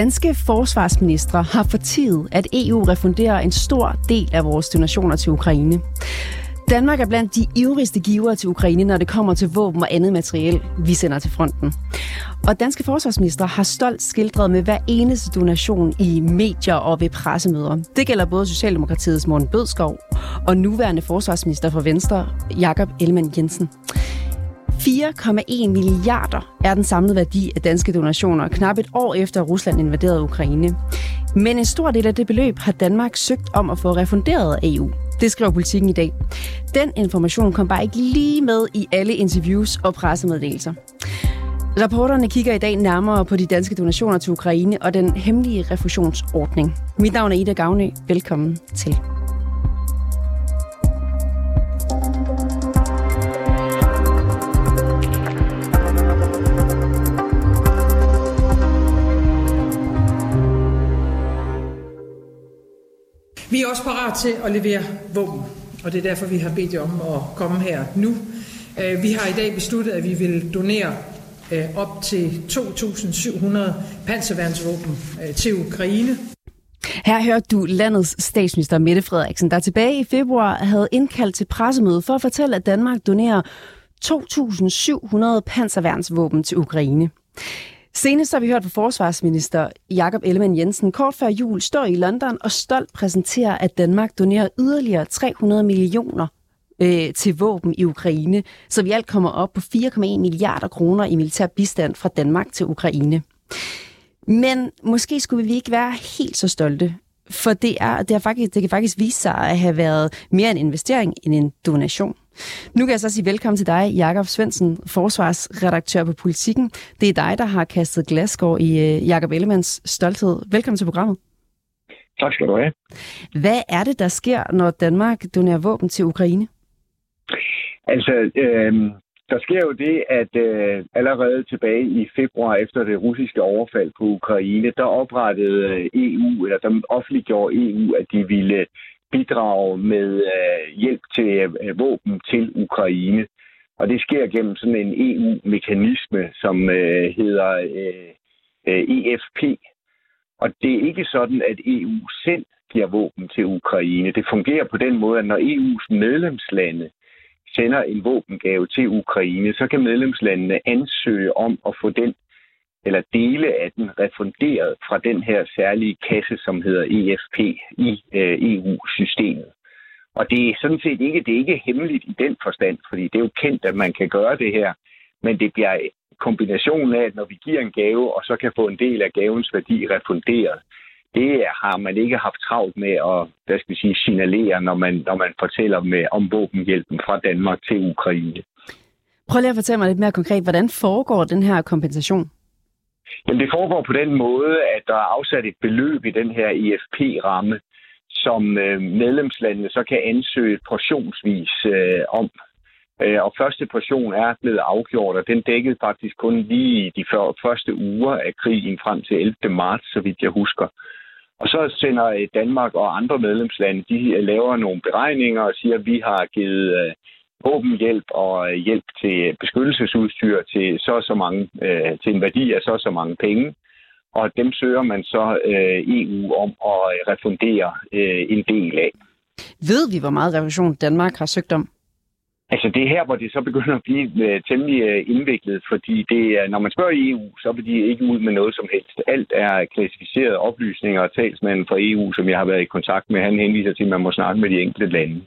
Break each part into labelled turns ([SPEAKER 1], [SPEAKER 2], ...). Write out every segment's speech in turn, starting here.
[SPEAKER 1] Danske forsvarsministre har fortidet, at EU refunderer en stor del af vores donationer til Ukraine. Danmark er blandt de ivrigste givere til Ukraine, når det kommer til våben og andet materiel, vi sender til fronten. Og danske forsvarsminister har stolt skildret med hver eneste donation i medier og ved pressemøder. Det gælder både Socialdemokratiets Morten Bødskov og nuværende forsvarsminister for Venstre, Jakob Ellemann Jensen. 4,1 milliarder er den samlede værdi af danske donationer, knap et år efter Rusland invaderede Ukraine. Men en stor del af det beløb har Danmark søgt om at få refunderet af EU. Det skriver politikken i dag. Den information kom bare ikke lige med i alle interviews og pressemeddelelser. Rapporterne kigger i dag nærmere på de danske donationer til Ukraine og den hemmelige refusionsordning. Mit navn er Ida Gavnø. Velkommen til.
[SPEAKER 2] Vi er også parat til at levere våben, og det er derfor, vi har bedt jer om at komme her nu. Øh, vi har i dag besluttet, at vi vil donere øh, op til 2.700 panserværnsvåben øh, til Ukraine.
[SPEAKER 1] Her hørte du landets statsminister Mette Frederiksen, der tilbage i februar havde indkaldt til pressemøde for at fortælle, at Danmark donerer 2.700 panserværnsvåben til Ukraine. Senest har vi hørt fra forsvarsminister Jakob Ellemann Jensen kort før jul står i London og stolt præsenterer, at Danmark donerer yderligere 300 millioner øh, til våben i Ukraine, så vi alt kommer op på 4,1 milliarder kroner i militær bistand fra Danmark til Ukraine. Men måske skulle vi ikke være helt så stolte, for det, er, det, er faktisk, det kan faktisk vise sig at have været mere en investering end en donation. Nu kan jeg så sige velkommen til dig, Jakob Svendsen, forsvarsredaktør på Politikken. Det er dig, der har kastet glasgård i uh, Jakob Ellemanns stolthed. Velkommen til programmet.
[SPEAKER 3] Tak skal du have.
[SPEAKER 1] Hvad er det, der sker, når Danmark donerer våben til Ukraine?
[SPEAKER 3] Altså, øh, der sker jo det, at øh, allerede tilbage i februar efter det russiske overfald på Ukraine, der oprettede øh, EU, eller der offentliggjorde EU, at de ville øh, bidrage med øh, hjælp til øh, våben til Ukraine. Og det sker gennem sådan en EU-mekanisme, som øh, hedder øh, øh EFP. Og det er ikke sådan, at EU selv giver våben til Ukraine. Det fungerer på den måde, at når EU's medlemslande sender en våbengave til Ukraine, så kan medlemslandene ansøge om at få den eller dele af den refunderet fra den her særlige kasse, som hedder EFP i øh, EU-systemet. Og det er sådan set ikke, det er ikke hemmeligt i den forstand, fordi det er jo kendt, at man kan gøre det her, men det bliver kombinationen af, at når vi giver en gave, og så kan få en del af gavens værdi refunderet, det har man ikke haft travlt med at hvad skal vi sige, signalere, når man, når man fortæller med, om våbenhjælpen fra Danmark til Ukraine.
[SPEAKER 1] Prøv lige at fortælle mig lidt mere konkret, hvordan foregår den her kompensation?
[SPEAKER 3] Jamen, det foregår på den måde, at der er afsat et beløb i den her EFP-ramme, som øh, medlemslandene så kan ansøge portionsvis øh, om. Øh, og første portion er blevet afgjort, og den dækkede faktisk kun lige de første uger af krigen frem til 11. marts, så vidt jeg husker. Og så sender øh, Danmark og andre medlemslande, de øh, laver nogle beregninger og siger, at vi har givet øh, våbenhjælp og hjælp til beskyttelsesudstyr til så så mange til en værdi af så så mange penge. Og dem søger man så EU om at refundere en del af.
[SPEAKER 1] Ved vi, hvor meget revision Danmark har søgt om?
[SPEAKER 3] Altså det er her, hvor det så begynder at blive uh, temmelig uh, indviklet, fordi det er, når man spørger EU, så vil de ikke ud med noget som helst. Alt er klassificerede oplysninger og talsmanden fra EU, som jeg har været i kontakt med, han henviser til, at man må snakke med de enkelte lande.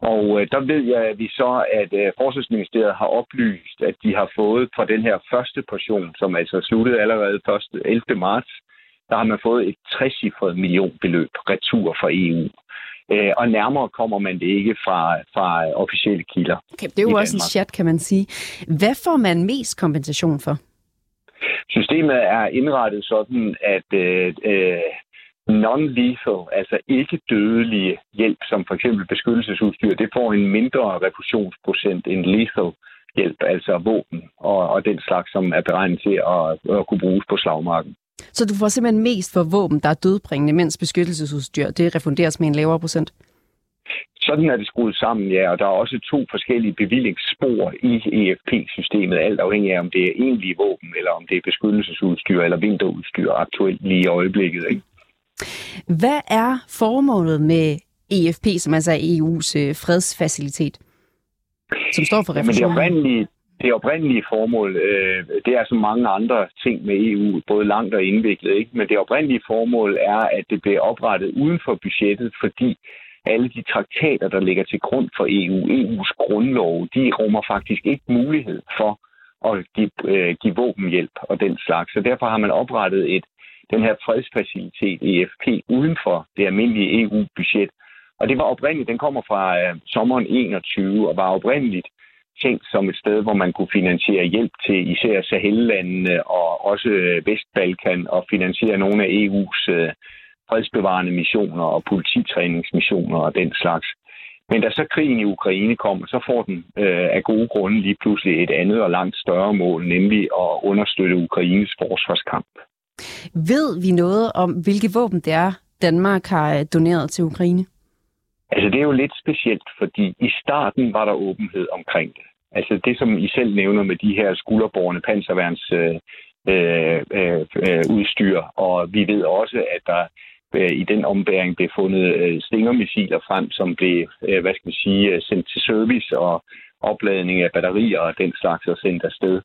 [SPEAKER 3] Og uh, der ved jeg, at vi så, at uh, Forsvarsministeriet har oplyst, at de har fået fra den her første portion, som altså sluttede allerede 1. 11. marts, der har man fået et 60 millionbeløb retur fra EU. Øh, og nærmere kommer man det ikke fra, fra officielle kilder.
[SPEAKER 1] Okay, det er jo også Danmark. en chat, kan man sige. Hvad får man mest kompensation for?
[SPEAKER 3] Systemet er indrettet sådan, at øh, øh, non-lethal, altså ikke dødelige hjælp, som for eksempel beskyttelsesudstyr, det får en mindre refusionsprocent end lethal hjælp, altså våben og, og den slags, som er beregnet til at, at kunne bruges på slagmarken.
[SPEAKER 1] Så du får simpelthen mest for våben, der er dødbringende, mens beskyttelsesudstyr, det refunderes med en lavere procent?
[SPEAKER 3] Sådan er det skruet sammen, ja, og der er også to forskellige bevillingsspor i EFP-systemet, alt afhængig af, om det er egentlige våben, eller om det er beskyttelsesudstyr eller vinterudstyr aktuelt lige i øjeblikket. Ikke?
[SPEAKER 1] Hvad er formålet med EFP, som altså er EU's øh, fredsfacilitet, som står for refusion?
[SPEAKER 3] Men det oprindelige, det oprindelige formål, øh, det er så mange andre ting med EU, både langt og indviklet, ikke? men det oprindelige formål er, at det bliver oprettet uden for budgettet, fordi alle de traktater, der ligger til grund for EU, EU's grundlov, de rummer faktisk ikke mulighed for at give, øh, give våbenhjælp og den slags. Så derfor har man oprettet et, den her fredsfacilitet EFP uden for det almindelige EU-budget. Og det var oprindeligt, den kommer fra øh, sommeren 21 og var oprindeligt tænkt som et sted, hvor man kunne finansiere hjælp til især Sahel-landene og også Vestbalkan og finansiere nogle af EU's øh, fredsbevarende missioner og polititræningsmissioner og den slags. Men da så krigen i Ukraine kom, så får den øh, af gode grunde lige pludselig et andet og langt større mål, nemlig at understøtte Ukraines forsvarskamp.
[SPEAKER 1] Ved vi noget om, hvilke våben det er, Danmark har øh, doneret til Ukraine?
[SPEAKER 3] Altså, det er jo lidt specielt, fordi i starten var der åbenhed omkring det. Altså, det som I selv nævner med de her skulderborgende panserværns øh, øh, øh, øh, udstyr, og vi ved også, at der øh, i den ombæring blev fundet øh, stingermissiler frem, som blev, øh, hvad skal vi sige, øh, sendt til service og opladning af batterier og den slags og sendt afsted.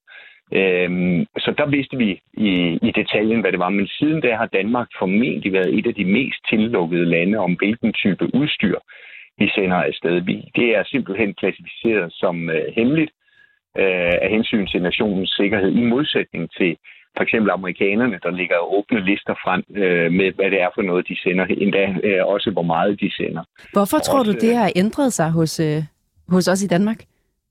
[SPEAKER 3] Øhm, så der vidste vi i, i detaljen, hvad det var. Men siden da har Danmark formentlig været et af de mest tillukkede lande om, hvilken type udstyr vi sender afsted. Det er simpelthen klassificeret som øh, hemmeligt øh, af hensyn til nationens sikkerhed, i modsætning til for eksempel amerikanerne, der ligger åbne lister frem øh, med, hvad det er for noget, de sender, endda øh, også hvor meget de sender.
[SPEAKER 1] Hvorfor tror også, du, det har ændret sig hos, øh, hos os i Danmark?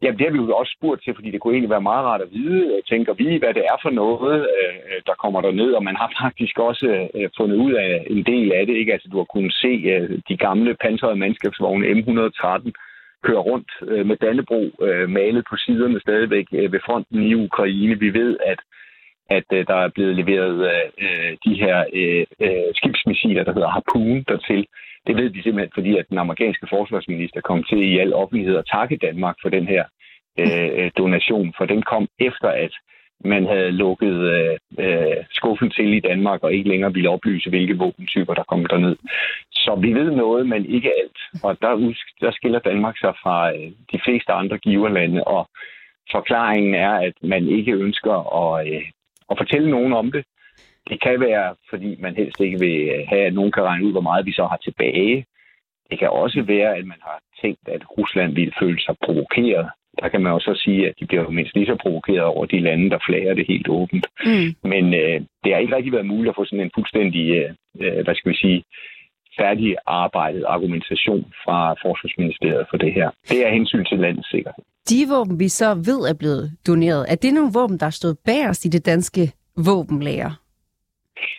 [SPEAKER 3] Jamen, det har vi jo også spurgt til, fordi det kunne egentlig være meget rart at vide, øh, tænker vi, hvad det er for noget, øh, der kommer der ned, og man har faktisk også øh, fundet ud af en del af det. Ikke? Altså, du har kunnet se de gamle pansrede mandskabsvogne M113 køre rundt med Dannebro malet på siderne stadigvæk ved fronten i Ukraine. Vi ved, at at der er blevet leveret de her skibsmissiler, der hedder Harpoon, dertil. Det ved de simpelthen, fordi at den amerikanske forsvarsminister kom til i al offentlighed at takke Danmark for den her øh, donation, for den kom efter, at man havde lukket øh, øh, skuffen til i Danmark og ikke længere ville oplyse, hvilke våbentyper, der kom derned. Så vi ved noget, men ikke alt. Og der, der skiller Danmark sig fra øh, de fleste andre giverlande, og forklaringen er, at man ikke ønsker at, øh, at fortælle nogen om det. Det kan være, fordi man helst ikke vil have, at nogen kan regne ud, hvor meget vi så har tilbage. Det kan også være, at man har tænkt, at Rusland ville føle sig provokeret. Der kan man også sige, at de bliver mindst lige så provokeret over de lande, der flager det helt åbent. Mm. Men øh, det har ikke rigtig været muligt at få sådan en fuldstændig, øh, øh hvad skal vi sige, færdig arbejdet argumentation fra Forsvarsministeriet for det her. Det er hensyn til landets sikkerhed.
[SPEAKER 1] De våben, vi så ved er blevet doneret, er det nogle våben, der er stået bagerst i det danske våbenlager?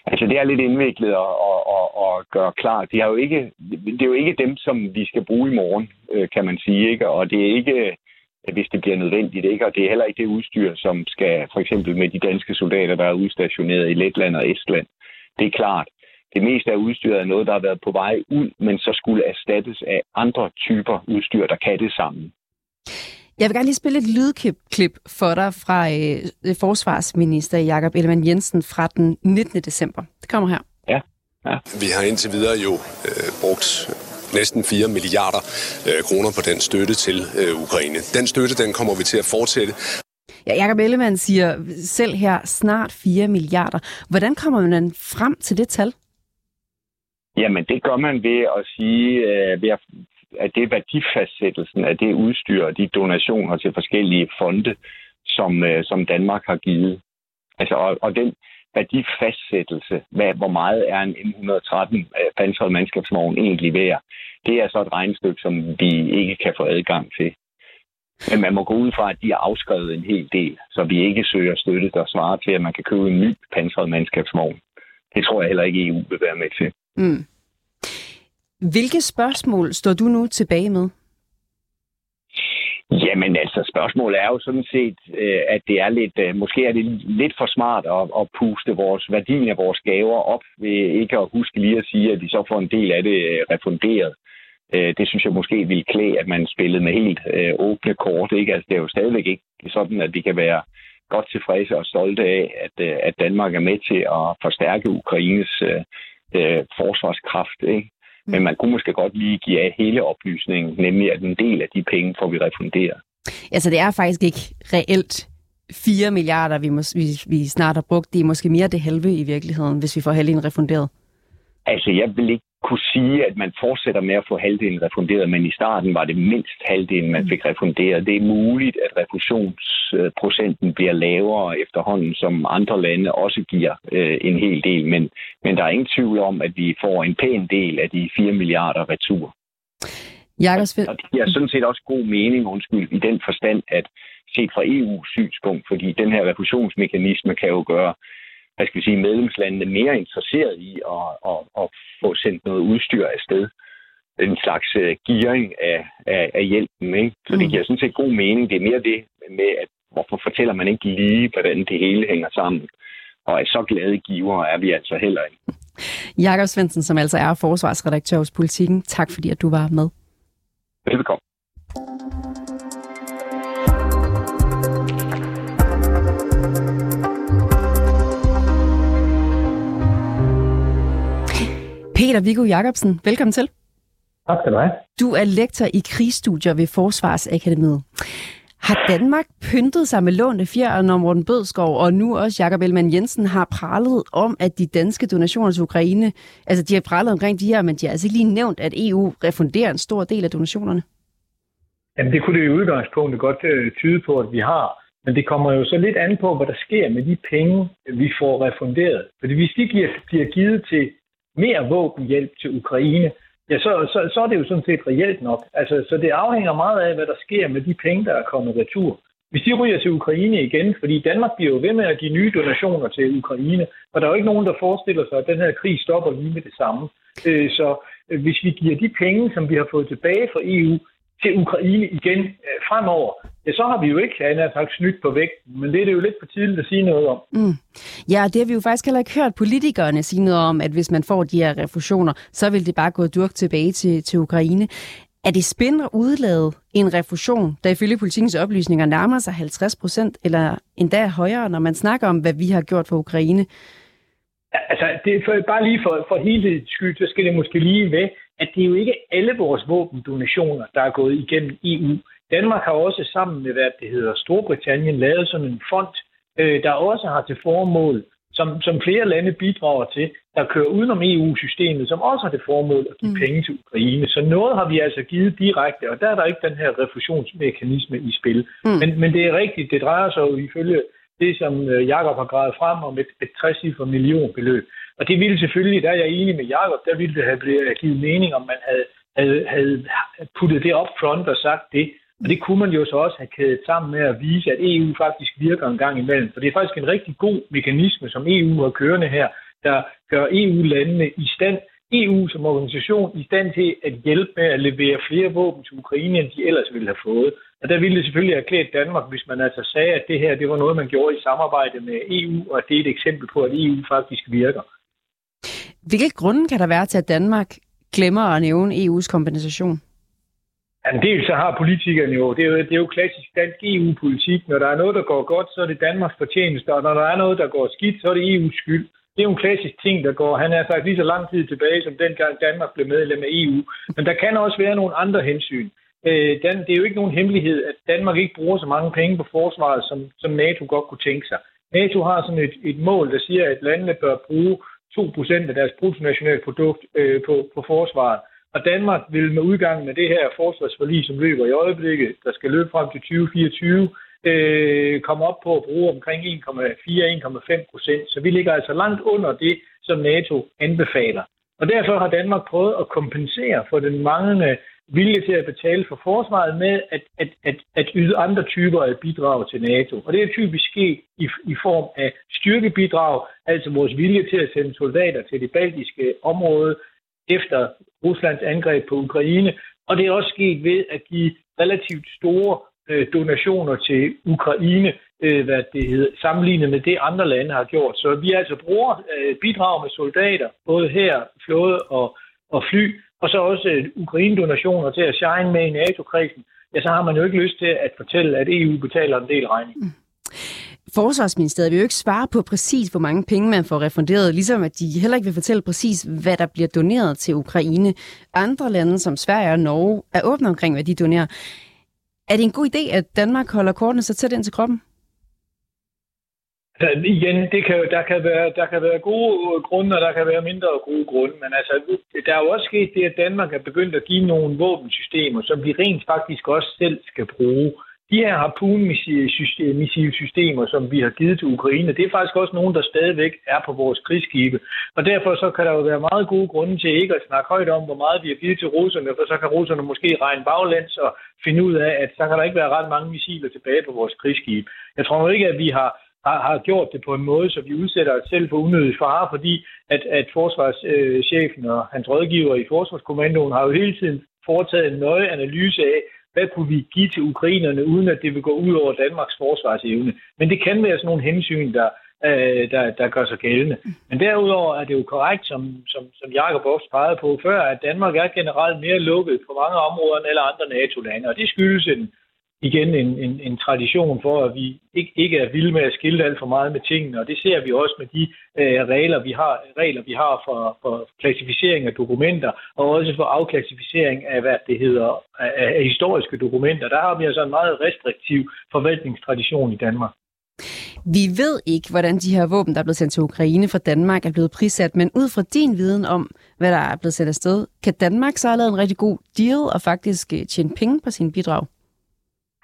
[SPEAKER 3] Altså, det er lidt indviklet at, at, at, at gøre klart. De har jo ikke, det er jo ikke dem, som vi skal bruge i morgen, øh, kan man sige. Ikke? Og det er ikke, hvis det bliver nødvendigt. Ikke? Og det er heller ikke det udstyr, som skal, for eksempel med de danske soldater, der er udstationeret i Letland og Estland. Det er klart. Det meste af udstyret er noget, der har været på vej ud, men så skulle erstattes af andre typer udstyr, der kan det sammen.
[SPEAKER 1] Jeg vil gerne lige spille et lydklip for dig fra øh, forsvarsminister Jakob Ellemann Jensen fra den 19. december. Det kommer her.
[SPEAKER 3] Ja. ja.
[SPEAKER 4] Vi har indtil videre jo øh, brugt næsten 4 milliarder øh, kroner på den støtte til øh, Ukraine. Den støtte, den kommer vi til at fortsætte.
[SPEAKER 1] Ja, Jakob Ellemann siger selv her snart 4 milliarder. Hvordan kommer man frem til det tal?
[SPEAKER 3] Jamen, det gør man ved at sige, øh, ved at at det er værdifastsættelsen af det udstyr og de donationer til forskellige fonde, som, øh, som Danmark har givet. Altså, og, og den værdifastsættelse, hvad, hvor meget er en M113 øh, pansret mandskabsvogn egentlig værd, det er så et regnestykke, som vi ikke kan få adgang til. Men man må gå ud fra, at de har afskrevet en hel del, så vi ikke søger støtte, der svarer til, at man kan købe en ny pansret mandskabsvogn. Det tror jeg heller ikke, EU vil være med til. Mm.
[SPEAKER 1] Hvilke spørgsmål står du nu tilbage med?
[SPEAKER 3] Jamen altså, spørgsmålet er jo sådan set, øh, at det er lidt, øh, måske er det lidt for smart at, at puste vores værdien af vores gaver op, ved ikke at huske lige at sige, at vi så får en del af det øh, refunderet. Det synes jeg måske ville klæde, at man spillede med helt åbne kort. Ikke? Altså, det er jo stadigvæk ikke sådan, at vi kan være godt tilfredse og stolte af, at, at Danmark er med til at forstærke Ukraines øh, forsvarskraft. Ikke? Men man kunne måske godt lige give af hele oplysningen, nemlig at en del af de penge får vi refunderet.
[SPEAKER 1] Altså det er faktisk ikke reelt 4 milliarder, vi, mås- vi, vi snart har brugt. Det er måske mere det halve i virkeligheden, hvis vi får halvdelen refunderet.
[SPEAKER 3] Altså, jeg vil ikke kunne sige, at man fortsætter med at få halvdelen refunderet, men i starten var det mindst halvdelen, man fik refunderet. Det er muligt, at refusionsprocenten bliver lavere efterhånden, som andre lande også giver øh, en hel del, men, men der er ingen tvivl om, at vi får en pæn del af de 4 milliarder retur.
[SPEAKER 1] Jakob
[SPEAKER 3] Og det giver sådan set også god mening, undskyld, i den forstand, at set fra EU's synspunkt, fordi den her refusionsmekanisme kan jo gøre hvad skal vi sige, medlemslandene mere interesseret i at, at, at få sendt noget udstyr afsted. En slags uh, gearing af, af, af hjælpen. Ikke? Så det giver sådan set god mening. Det er mere det med, at hvorfor fortæller man ikke lige, hvordan det hele hænger sammen. Og at så glade giver er vi altså heller ikke.
[SPEAKER 1] Jakob Svendsen, som altså er forsvarsredaktør hos Politiken. Tak fordi, at du var med.
[SPEAKER 3] Velkommen.
[SPEAKER 1] Peter Viggo Jacobsen, velkommen til.
[SPEAKER 5] Tak skal du have.
[SPEAKER 1] Du er lektor i krigsstudier ved Forsvarsakademiet. Har Danmark pyntet sig med lånte fjer, når Morten Bødskov og nu også Jakob Ellemann Jensen har pralet om, at de danske donationer til Ukraine, altså de har pralet omkring de her, men de har altså ikke lige nævnt, at EU refunderer en stor del af donationerne?
[SPEAKER 5] Jamen det kunne det i udgangspunktet godt øh, tyde på, at vi har. Men det kommer jo så lidt an på, hvad der sker med de penge, vi får refunderet. Fordi hvis de bliver, bliver givet til mere våbenhjælp til Ukraine, ja, så, så, så er det jo sådan set reelt nok. Altså, så det afhænger meget af, hvad der sker med de penge, der er kommet retur. Hvis de ryger til Ukraine igen, fordi Danmark bliver jo ved med at give nye donationer til Ukraine, og der er jo ikke nogen, der forestiller sig, at den her krig stopper lige med det samme. Øh, så øh, hvis vi giver de penge, som vi har fået tilbage fra EU, til Ukraine igen øh, fremover, ja, så har vi jo ikke, har sagt, snydt på vægten. Men det er det jo lidt for tidligt at sige noget om.
[SPEAKER 1] Mm. Ja, det har vi jo faktisk heller ikke hørt politikerne sige noget om, at hvis man får de her refusioner, så vil det bare gå durk tilbage til, til Ukraine. Er det spændende at udlade en refusion, der ifølge politikens oplysninger nærmer sig 50 procent, eller endda højere, når man snakker om, hvad vi har gjort for Ukraine?
[SPEAKER 5] Altså, det for, bare lige for, for hele skyld, så skal det måske lige ved, at det er jo ikke alle vores våbendonationer, der er gået igennem EU. Danmark har også sammen med, hvad det hedder, Storbritannien, lavet sådan en fond, øh, der også har til formål, som, som flere lande bidrager til, der kører udenom EU-systemet, som også har det formål at give mm. penge til Ukraine. Så noget har vi altså givet direkte, og der er der ikke den her refusionsmekanisme i spil. Mm. Men, men det er rigtigt, det drejer sig jo ifølge det, som øh, Jakob har gravet frem om et, et 60 millionbeløb. Og det ville selvfølgelig, der er jeg enig med Jakob, der ville det have blevet givet mening, om man havde, havde, havde puttet det op front og sagt det. Og det kunne man jo så også have kædet sammen med at vise, at EU faktisk virker en gang imellem. For det er faktisk en rigtig god mekanisme, som EU har kørende her, der gør EU-landene i stand, EU som organisation i stand til at hjælpe med at levere flere våben til Ukraine, end de ellers ville have fået. Og der ville det selvfølgelig have klædt Danmark, hvis man altså sagde, at det her det var noget, man gjorde i samarbejde med EU, og at det er et eksempel på, at EU faktisk virker.
[SPEAKER 1] Hvilke grunde kan der være til, at Danmark glemmer at nævne EU's kompensation?
[SPEAKER 5] Jamen, dels så har politikerne jo, det er jo, det er jo klassisk dansk EU-politik. Når der er noget, der går godt, så er det Danmarks fortjeneste, og når der er noget, der går skidt, så er det EU's skyld. Det er jo en klassisk ting, der går, han er faktisk lige så lang tid tilbage, som dengang Danmark blev medlem af EU. Men der kan også være nogle andre hensyn. Øh, den, det er jo ikke nogen hemmelighed, at Danmark ikke bruger så mange penge på forsvaret, som, som NATO godt kunne tænke sig. NATO har sådan et, et mål, der siger, at landene bør bruge 2% af deres bruttonationalprodukt øh, på, på forsvaret. Og Danmark vil med udgangen af det her forsvarsforlig, som løber i øjeblikket, der skal løbe frem til 2024, øh, komme op på at bruge omkring 1,4-1,5 procent. Så vi ligger altså langt under det, som NATO anbefaler. Og derfor har Danmark prøvet at kompensere for den manglende vilje til at betale for forsvaret med at, at, at, at yde andre typer af bidrag til NATO. Og det er typisk sket i, i form af styrkebidrag, altså vores vilje til at sende soldater til det baltiske område efter Ruslands angreb på Ukraine. Og det er også sket ved at give relativt store øh, donationer til Ukraine, øh, hvad det hedder, sammenlignet med det, andre lande har gjort. Så vi altså bruger øh, bidrag med soldater, både her, flåde og, og fly, og så også øh, Ukraine-donationer til at shine med i NATO-kredsen, ja, så har man jo ikke lyst til at fortælle, at EU betaler en del regning. Mm.
[SPEAKER 1] Forsvarsministeriet vil jo ikke svare på præcis, hvor mange penge man får refunderet, ligesom at de heller ikke vil fortælle præcis, hvad der bliver doneret til Ukraine. Andre lande som Sverige og Norge er åbne omkring, hvad de donerer. Er det en god idé, at Danmark holder kortene så tæt ind til kroppen?
[SPEAKER 5] Altså, igen, det kan, der, kan være, der kan være gode grunde, og der kan være mindre gode grunde, men altså, der er jo også sket det, at Danmark er begyndt at give nogle våbensystemer, som vi rent faktisk også selv skal bruge. De her harpunmissilsystemer, som vi har givet til Ukraine, det er faktisk også nogen, der stadigvæk er på vores krigsskibe. Og derfor så kan der jo være meget gode grunde til ikke at snakke højt om, hvor meget vi har givet til russerne, for så kan russerne måske regne baglæns og finde ud af, at så kan der ikke være ret mange missiler tilbage på vores krigsskibe. Jeg tror ikke, at vi har har, har gjort det på en måde, så vi udsætter os selv for unødig fare, fordi at, at forsvarschefen øh, og hans rådgiver i Forsvarskommandoen har jo hele tiden foretaget en nøje analyse af, hvad kunne vi give til ukrainerne, uden at det vil gå ud over Danmarks forsvarsevne. Men det kan være sådan nogle hensyn, der, øh, der, der gør sig gældende. Men derudover er det jo korrekt, som, som, som Jacob også pegede på før, at Danmark er generelt mere lukket på mange områder end alle andre NATO-lande, og det skyldes en, igen en, en, en tradition for, at vi ikke, ikke er vilde med at skille alt for meget med tingene, og det ser vi også med de øh, regler, vi har, regler, vi har for, for klassificering af dokumenter, og også for afklassificering af, hvad det hedder, af, af historiske dokumenter. Der har vi altså en meget restriktiv forvaltningstradition i Danmark.
[SPEAKER 1] Vi ved ikke, hvordan de her våben, der er blevet sendt til Ukraine fra Danmark, er blevet prissat, men ud fra din viden om, hvad der er blevet sendt afsted, kan Danmark så have lavet en rigtig god deal og faktisk øh, tjene penge på sine bidrag?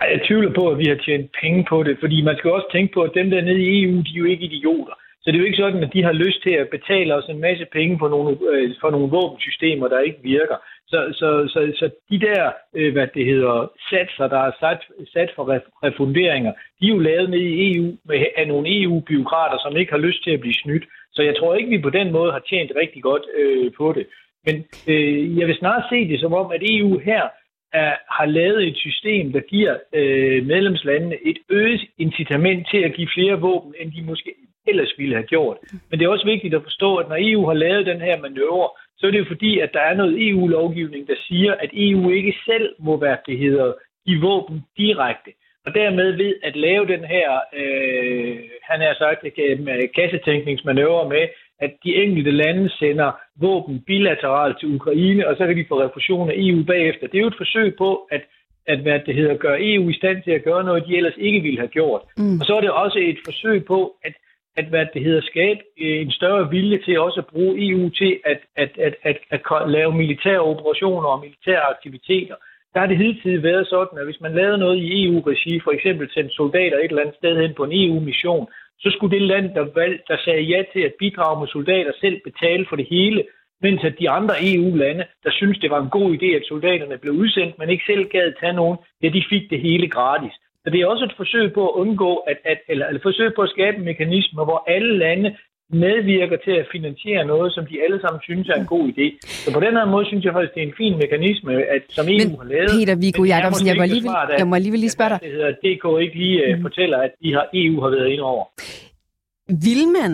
[SPEAKER 5] Jeg tvivler på, at vi har tjent penge på det, fordi man skal også tænke på, at dem der nede i EU, de er jo ikke idioter. Så det er jo ikke sådan, at de har lyst til at betale os en masse penge for nogle, øh, for nogle våbensystemer, der ikke virker. Så, så, så, så de der, øh, hvad det hedder, satser, der er sat, sat for refunderinger, de er jo lavet ned i EU med, af nogle EU-byråkrater, som ikke har lyst til at blive snydt. Så jeg tror ikke, vi på den måde har tjent rigtig godt øh, på det. Men øh, jeg vil snart se det som om, at EU her er, har lavet et system, der giver øh, medlemslandene et øget incitament til at give flere våben, end de måske ellers ville have gjort. Men det er også vigtigt at forstå, at når EU har lavet den her manøvre, så er det jo fordi, at der er noget EU-lovgivning, der siger, at EU ikke selv må være det hedder, give våben direkte. Og dermed ved at lave den her, øh, han har sagt, øh, kassetænkningsmanøvre med, at de enkelte lande sender våben bilateralt til Ukraine, og så kan de få refusion af EU bagefter. Det er jo et forsøg på at, at hvad det hedder, gøre EU i stand til at gøre noget, de ellers ikke ville have gjort. Mm. Og så er det også et forsøg på at, at hvad det hedder, skabe en større vilje til også at bruge EU til at, at, at, at, at, at lave militære operationer og militære aktiviteter. Der har det hidtil været sådan, at hvis man lavede noget i EU-regi, for eksempel sendte soldater et eller andet sted hen på en EU-mission, så skulle det land, der, valg, der sagde ja til at bidrage med soldater, selv betale for det hele, mens at de andre EU-lande, der synes det var en god idé, at soldaterne blev udsendt, men ikke selv gad tage nogen, ja, de fik det hele gratis. Så det er også et forsøg på at undgå, at, at, eller, eller forsøg på at skabe en mekanisme, hvor alle lande medvirker til at finansiere noget, som de alle sammen synes er en god idé. Så på den her måde synes jeg faktisk, det er en fin mekanisme, at, som EU men, har lavet.
[SPEAKER 1] Peter Viggo Jacobsen, jeg, må alligevel, jeg må alligevel lige spørge dig.
[SPEAKER 5] Det hedder DK ikke lige uh, mm. fortæller, at de har, EU har været ind over.
[SPEAKER 1] Vil man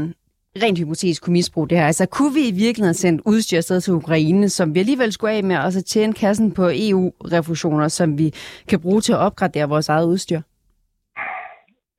[SPEAKER 1] rent hypotetisk kunne misbruge det her? Altså kunne vi i virkeligheden sende udstyr sted til Ukraine, som vi alligevel skulle af med, og så tjene kassen på EU-refusioner, som vi kan bruge til at opgradere vores eget udstyr?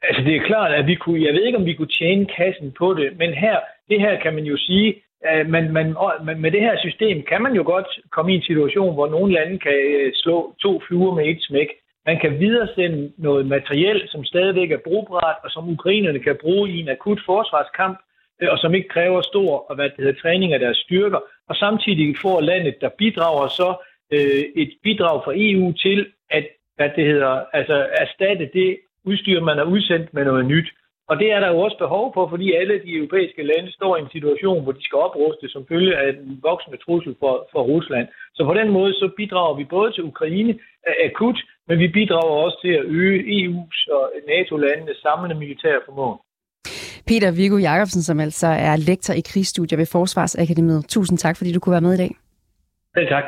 [SPEAKER 5] Altså det er klart, at vi kunne, jeg ved ikke, om vi kunne tjene kassen på det, men her, det her kan man jo sige, at man, man, med det her system kan man jo godt komme i en situation, hvor nogle lande kan øh, slå to fluer med et smæk. Man kan videresende noget materiel, som stadigvæk er brugbart, og som ukrainerne kan bruge i en akut forsvarskamp, øh, og som ikke kræver stor og hvad det hedder, træning af deres styrker. Og samtidig får landet, der bidrager så øh, et bidrag fra EU til at hvad det hedder, altså erstatte det udstyr, man har udsendt med noget nyt. Og det er der jo også behov for, fordi alle de europæiske lande står i en situation, hvor de skal opruste som følge af den voksende trussel for, for Rusland. Så på den måde så bidrager vi både til Ukraine akut, men vi bidrager også til at øge EU's og NATO-landenes samlede militære formål.
[SPEAKER 1] Peter Viggo Jacobsen, som altså er lektor i krigsstudier ved Forsvarsakademiet. Tusind tak, fordi du kunne være med i dag.
[SPEAKER 5] Selv tak.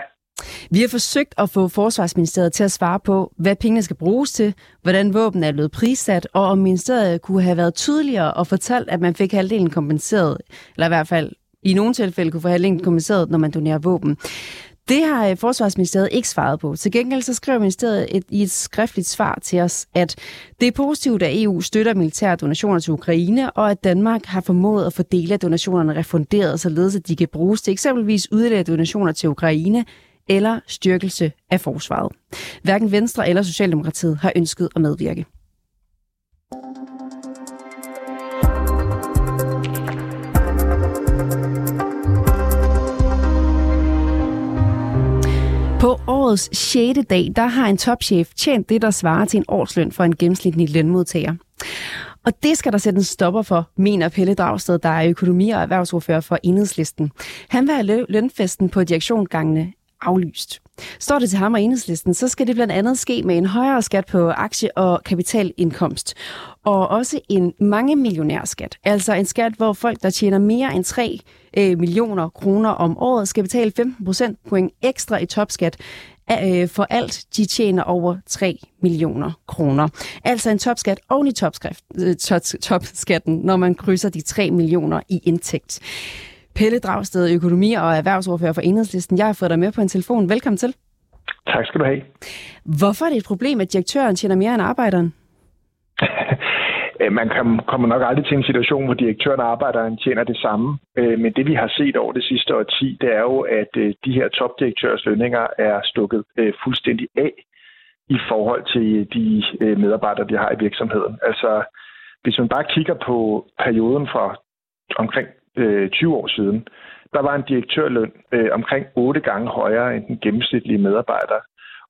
[SPEAKER 1] Vi har forsøgt at få Forsvarsministeriet til at svare på, hvad pengene skal bruges til, hvordan våben er blevet prissat, og om ministeriet kunne have været tydeligere og fortalt, at man fik halvdelen kompenseret, eller i hvert fald i nogle tilfælde kunne få halvdelen kompenseret, når man donerer våben. Det har øh, Forsvarsministeriet ikke svaret på. Til gengæld så skriver ministeriet et, i et skriftligt svar til os, at det er positivt, at EU støtter militære donationer til Ukraine, og at Danmark har formået at få dele af donationerne refunderet, således at de kan bruges til eksempelvis yderligere donationer til Ukraine eller styrkelse af forsvaret. Hverken Venstre eller Socialdemokratiet har ønsket at medvirke. På årets 6. dag, der har en topchef tjent det, der svarer til en årsløn for en gennemsnitlig lønmodtager. Og det skal der sætte en stopper for, mener Pelle Dragsted, der er økonomi- og erhvervsordfører for Enhedslisten. Han vil have lønfesten på direktionsgangene aflyst. Står det til ham og enhedslisten, så skal det blandt andet ske med en højere skat på aktie- og kapitalindkomst. Og også en mange millionærskat. Altså en skat, hvor folk, der tjener mere end 3 øh, millioner kroner om året, skal betale 15 procent point ekstra i topskat øh, for alt, de tjener over 3 millioner kroner. Altså en topskat oven i øh, topskatten, når man krydser de 3 millioner i indtægt. Pelle Dragsted, økonomi- og erhvervsordfører for Enhedslisten. Jeg har fået dig med på en telefon. Velkommen til.
[SPEAKER 6] Tak skal du have.
[SPEAKER 1] Hvorfor er det et problem, at direktøren tjener mere end arbejderen?
[SPEAKER 6] Man kommer nok aldrig til en situation, hvor direktøren og arbejderen tjener det samme. Øh, men det vi har set over det sidste årti, det er jo, at øh, de her topdirektørs lønninger er stukket øh, fuldstændig af i forhold til de medarbejdere, de har i virksomheden. Altså, hvis man bare kigger på perioden fra omkring øh, 20 år siden, der var en direktørløn øh, omkring 8 gange højere end den gennemsnitlige medarbejder.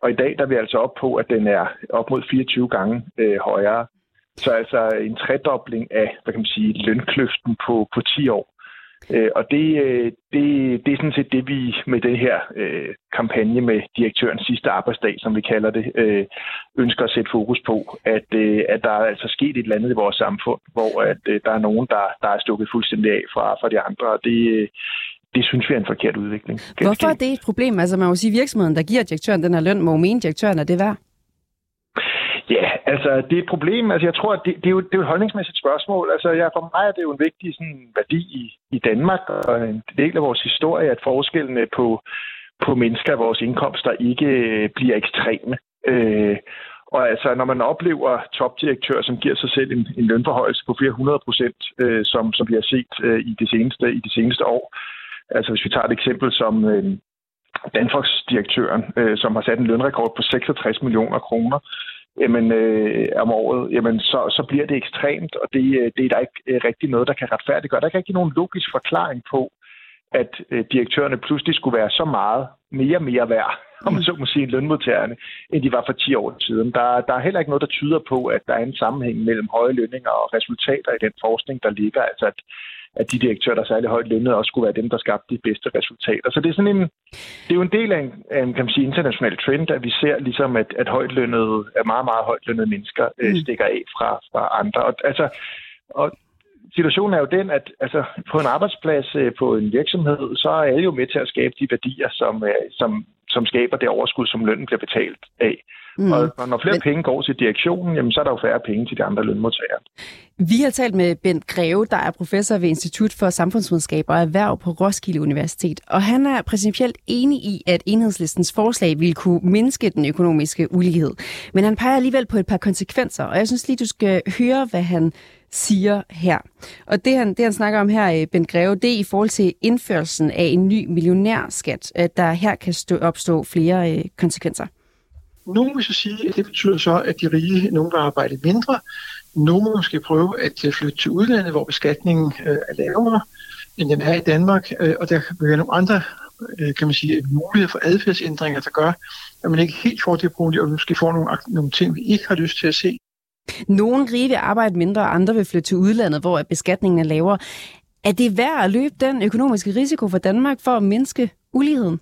[SPEAKER 6] Og i dag der er vi altså op på, at den er op mod 24 gange øh, højere. Så altså en tredobling af hvad kan man sige, lønkløften på, på 10 år. Øh, og det, øh, det, det er sådan set det, vi med den her øh, kampagne med direktørens sidste arbejdsdag, som vi kalder det, øh, ønsker at sætte fokus på, at, øh, at der er altså sket et eller andet i vores samfund, hvor at, øh, der er nogen, der, der er stukket fuldstændig af fra, fra de andre. Og det, øh, det synes vi er en forkert udvikling.
[SPEAKER 1] Hvorfor er det et problem? Altså man må sige, at virksomheden, der giver direktøren den her løn, må mene, direktøren er det værd?
[SPEAKER 6] Ja, altså det er et problem. Altså jeg tror, at det, det, er, jo, det er jo et holdningsmæssigt spørgsmål. Altså ja, for mig er det jo en vigtig sådan, værdi i, i Danmark, og en del af vores historie, at forskellene på, på mennesker af vores indkomster ikke øh, bliver ekstreme. Øh, og altså, når man oplever topdirektører, som giver sig selv en, en lønforhøjelse på flere hundrede procent, øh, som, som vi har set øh, i, det seneste, i de seneste år. Altså hvis vi tager et eksempel som øh, Danfox-direktøren, øh, som har sat en lønrekord på 66 millioner kroner, jamen, øh, om året, jamen, så, så bliver det ekstremt, og det, øh, det er der ikke øh, rigtig noget, der kan retfærdiggøre. Der er ikke rigtig nogen logisk forklaring på, at øh, direktørerne pludselig skulle være så meget mere mere værd, om man så må sige, lønmodtagerne, end de var for 10 år siden. Der, der er heller ikke noget, der tyder på, at der er en sammenhæng mellem høje lønninger og resultater i den forskning, der ligger. Altså, at at de direktører, der er særlig højt lønnet, også skulle være dem, der skabte de bedste resultater. Så det er sådan en, det er jo en del af en, af en kan man sige, international trend, at vi ser ligesom, at, at højtlønnede, at meget, meget højtlønnede mennesker øh, mm. stikker af fra, fra andre. Og, altså, og situationen er jo den, at altså, på en arbejdsplads, øh, på en virksomhed, så er alle jo med til at skabe de værdier, som, øh, som, som skaber det overskud, som lønnen bliver betalt af. Mm. Og, når flere Men... penge går til direktionen, jamen, så er der jo færre penge til de andre lønmodtagere.
[SPEAKER 1] Vi har talt med Bent Greve, der er professor ved Institut for Samfundsvidenskab og Erhverv på Roskilde Universitet. Og han er principielt enig i, at enhedslistens forslag ville kunne mindske den økonomiske ulighed. Men han peger alligevel på et par konsekvenser, og jeg synes lige, du skal høre, hvad han siger her. Og det han, det, han snakker om her, Bent Greve, det er i forhold til indførelsen af en ny millionærskat, at der her kan stå, opstå flere øh, konsekvenser.
[SPEAKER 7] Nogle vil så sige, at det betyder så, at de rige, nogen vil arbejde mindre. Nogle må måske prøve at flytte til udlandet, hvor beskatningen øh, er lavere, end den er i Danmark. Øh, og der kan være nogle andre øh, kan man sige, muligheder for adfærdsændringer, der gør, at man ikke helt får det problem, og måske får nogle, nogle ting, vi ikke har lyst til at se.
[SPEAKER 1] Nogle rige vil arbejde mindre, og andre vil flytte til udlandet, hvor beskatningen er lavere. Er det værd at løbe den økonomiske risiko for Danmark for at mindske uligheden?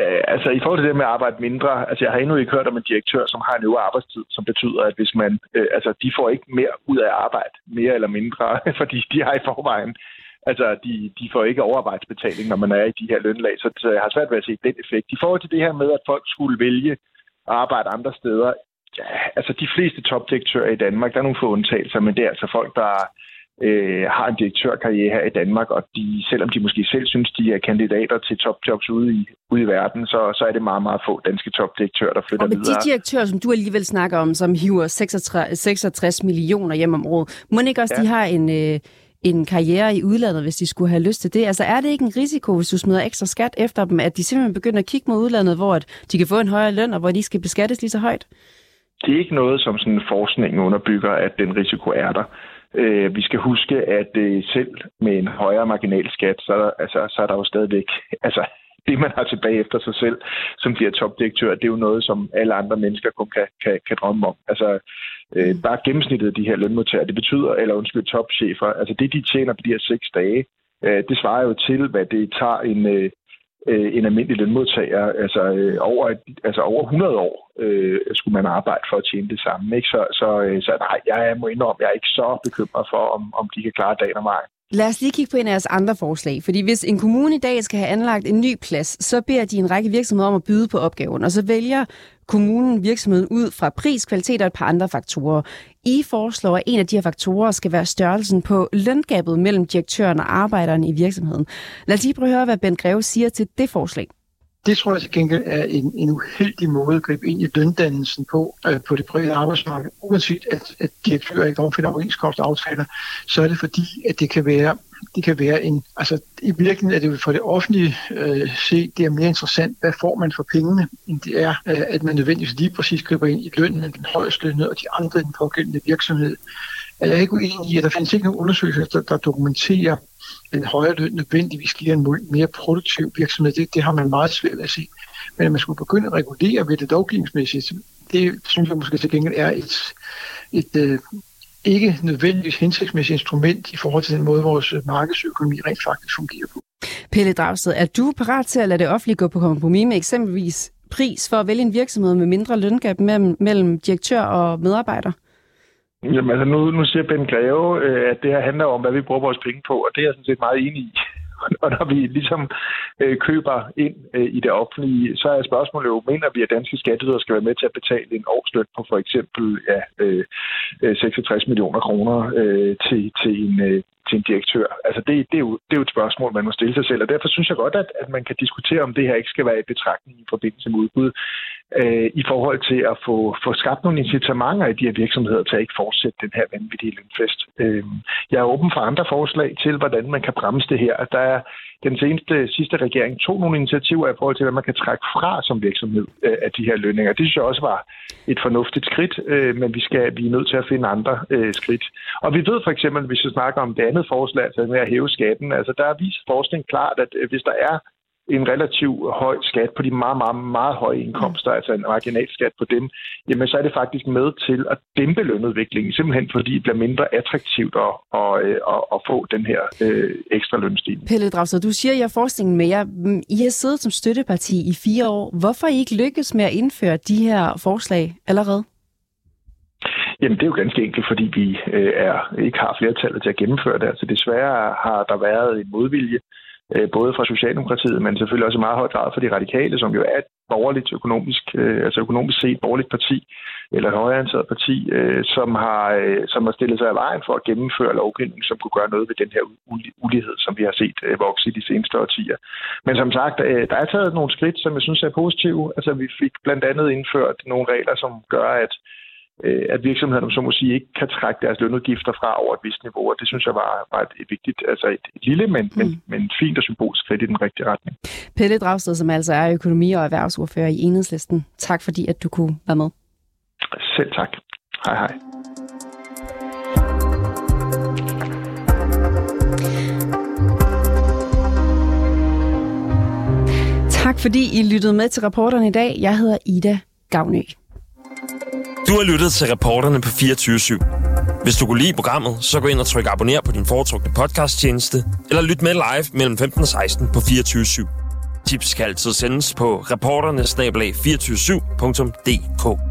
[SPEAKER 6] Øh, altså i forhold til det med at arbejde mindre, altså jeg har endnu ikke hørt om en direktør, som har en øvre arbejdstid, som betyder, at hvis man, øh, altså de får ikke mere ud af arbejde, mere eller mindre, fordi de har i forvejen, altså de, de får ikke overarbejdsbetaling, når man er i de her lønlag, så, så jeg har svært ved at se den effekt. I forhold til det her med, at folk skulle vælge at arbejde andre steder, ja, altså de fleste topdirektører i Danmark, der er nogle få undtagelser, men det er altså folk, der øh, har en direktørkarriere her i Danmark, og de, selvom de måske selv synes, de er kandidater til topjobs ude i, ude i verden, så, så er det meget, meget få danske topdirektører, der flytter videre.
[SPEAKER 1] Og med de direktører, som du alligevel snakker om, som hiver 66, 66 millioner hjem om året, må ikke også, ja. de har en... Øh, en karriere i udlandet, hvis de skulle have lyst til det. Altså er det ikke en risiko, hvis du smider ekstra skat efter dem, at de simpelthen begynder at kigge mod udlandet, hvor de kan få en højere løn, og hvor de skal beskattes lige så højt?
[SPEAKER 6] Det er ikke noget, som sådan forskning underbygger, at den risiko er der. Øh, vi skal huske, at øh, selv med en højere marginalskat, så, altså, så er der jo stadigvæk... Altså, det, man har tilbage efter sig selv, som bliver topdirektør, det er jo noget, som alle andre mennesker kun kan, kan, kan drømme om. Altså, øh, bare mm. gennemsnittet af de her lønmodtagere, det betyder, eller undskyld, topchefer, altså det, de tjener på de her seks dage, øh, det svarer jo til, hvad det tager en, øh, øh, en almindelig lønmodtager. Altså, øh, over, altså over 100 år øh, skulle man arbejde for at tjene det samme. Ikke? Så, så, øh, så nej, jeg må indrømme, jeg er ikke så bekymret for, om, om de kan klare dagen og vejen.
[SPEAKER 1] Lad os lige kigge på en af jeres andre forslag. Fordi hvis en kommune i dag skal have anlagt en ny plads, så beder de en række virksomheder om at byde på opgaven, og så vælger kommunen virksomheden ud fra pris, kvalitet og et par andre faktorer. I foreslår, at en af de her faktorer skal være størrelsen på løngabet mellem direktøren og arbejderen i virksomheden. Lad os lige prøve at høre, hvad Ben Greve siger til det forslag.
[SPEAKER 7] Det tror jeg til gengæld er en, en uheldig måde at gribe ind i løndannelsen på, øh, på det private arbejdsmarked. Uanset at, at direktører ikke omfatter overenskomstaftaler, så er det fordi, at det kan være det kan være en, altså i virkeligheden er det jo for det offentlige øh, se, det er mere interessant, hvad får man for pengene, end det er, øh, at man nødvendigvis lige præcis griber ind i lønnen af den højeste lønne og de andre i den pågældende virksomhed. Jeg er ikke uenig i, at der findes ikke nogen undersøgelser, der, der dokumenterer, en højere løn nødvendigvis giver en mere produktiv virksomhed. Det, det har man meget svært ved at se. Men at man skulle begynde at regulere ved det lovgivningsmæssigt, det synes jeg måske til gengæld er et, et, et ikke nødvendigvis hensigtsmæssigt instrument i forhold til den måde, vores markedsøkonomi rent faktisk fungerer på.
[SPEAKER 1] Pelle Dragsted, er du parat til at lade det offentlige gå på kompromis med eksempelvis pris for at vælge en virksomhed med mindre løngab mellem, mellem direktør og medarbejder?
[SPEAKER 6] Jamen altså, nu, nu siger Ben Greve, øh, at det her handler om, hvad vi bruger vores penge på, og det er jeg sådan set meget enig i. Og når vi ligesom øh, køber ind øh, i det offentlige, så er spørgsmålet jo, mener vi, at danske skatteydere skal være med til at betale en årsløn på for eksempel ja, øh, øh 66 millioner kroner øh, til, til en, øh, til en direktør. Altså det, det, er jo, det er jo et spørgsmål, man må stille sig selv, og derfor synes jeg godt, at, at man kan diskutere, om det her ikke skal være i betragtning i forbindelse med udbud, øh, i forhold til at få, få skabt nogle incitamenter i de her virksomheder til at ikke fortsætte den her vanvittige lønfest. Øh, jeg er åben for andre forslag til, hvordan man kan bremse det her. Der er den seneste sidste regering tog nogle initiativer i forhold til, hvad man kan trække fra som virksomhed øh, af de her lønninger. Det synes jeg også var et fornuftigt skridt, øh, men vi, skal, vi er nødt til at finde andre øh, skridt. Og vi ved for eksempel, hvis vi snakker om det andet forslag, altså med at hæve skatten, altså der er forskning klart, at øh, hvis der er en relativt høj skat på de meget, meget, meget høje indkomster, altså en marginalskat på dem, jamen så er det faktisk med til at dæmpe lønudviklingen, simpelthen fordi det bliver mindre attraktivt at, at, at, at få den her øh, ekstra lønstigning.
[SPEAKER 1] Pelle Dragsted, du siger, at jeg forskningen med jer. I har siddet som støtteparti i fire år. Hvorfor I ikke lykkes med at indføre de her forslag allerede?
[SPEAKER 6] Jamen, det er jo ganske enkelt, fordi vi øh, er, ikke har flertallet til at gennemføre det. Altså, desværre har der været en modvilje Øh, både fra Socialdemokratiet, men selvfølgelig også i meget høj grad fra de radikale, som jo er et borgerligt økonomisk, øh, altså økonomisk set borgerligt parti, eller et højreorienteret parti, øh, som, har, som har stillet sig af vejen for at gennemføre lovgivning, som kunne gøre noget ved den her ulighed, som vi har set vokse i de seneste årtier. Men som sagt, der er taget nogle skridt, som jeg synes er positive. Altså vi fik blandt andet indført nogle regler, som gør, at øh, at virksomhederne, som må sige, ikke kan trække deres lønudgifter fra over et vist niveau, og det synes jeg var, var et, et vigtigt, altså et, et lille, men, mm. men, men fint og symbolsk skridt i den rigtige retning.
[SPEAKER 1] Pelle Dragsted, som altså er økonomi- og erhvervsordfører i Enhedslisten. Tak fordi, at du kunne være med.
[SPEAKER 6] Selv tak. Hej hej.
[SPEAKER 1] Tak fordi I lyttede med til rapporterne i dag. Jeg hedder Ida Gavnø.
[SPEAKER 8] Du har lyttet til reporterne på 24 /7. Hvis du kunne lide programmet, så gå ind og tryk abonner på din foretrukne podcasttjeneste, eller lyt med live mellem 15 og 16 på 24 /7. Tips kan altid sendes på reporternesnablag247.dk.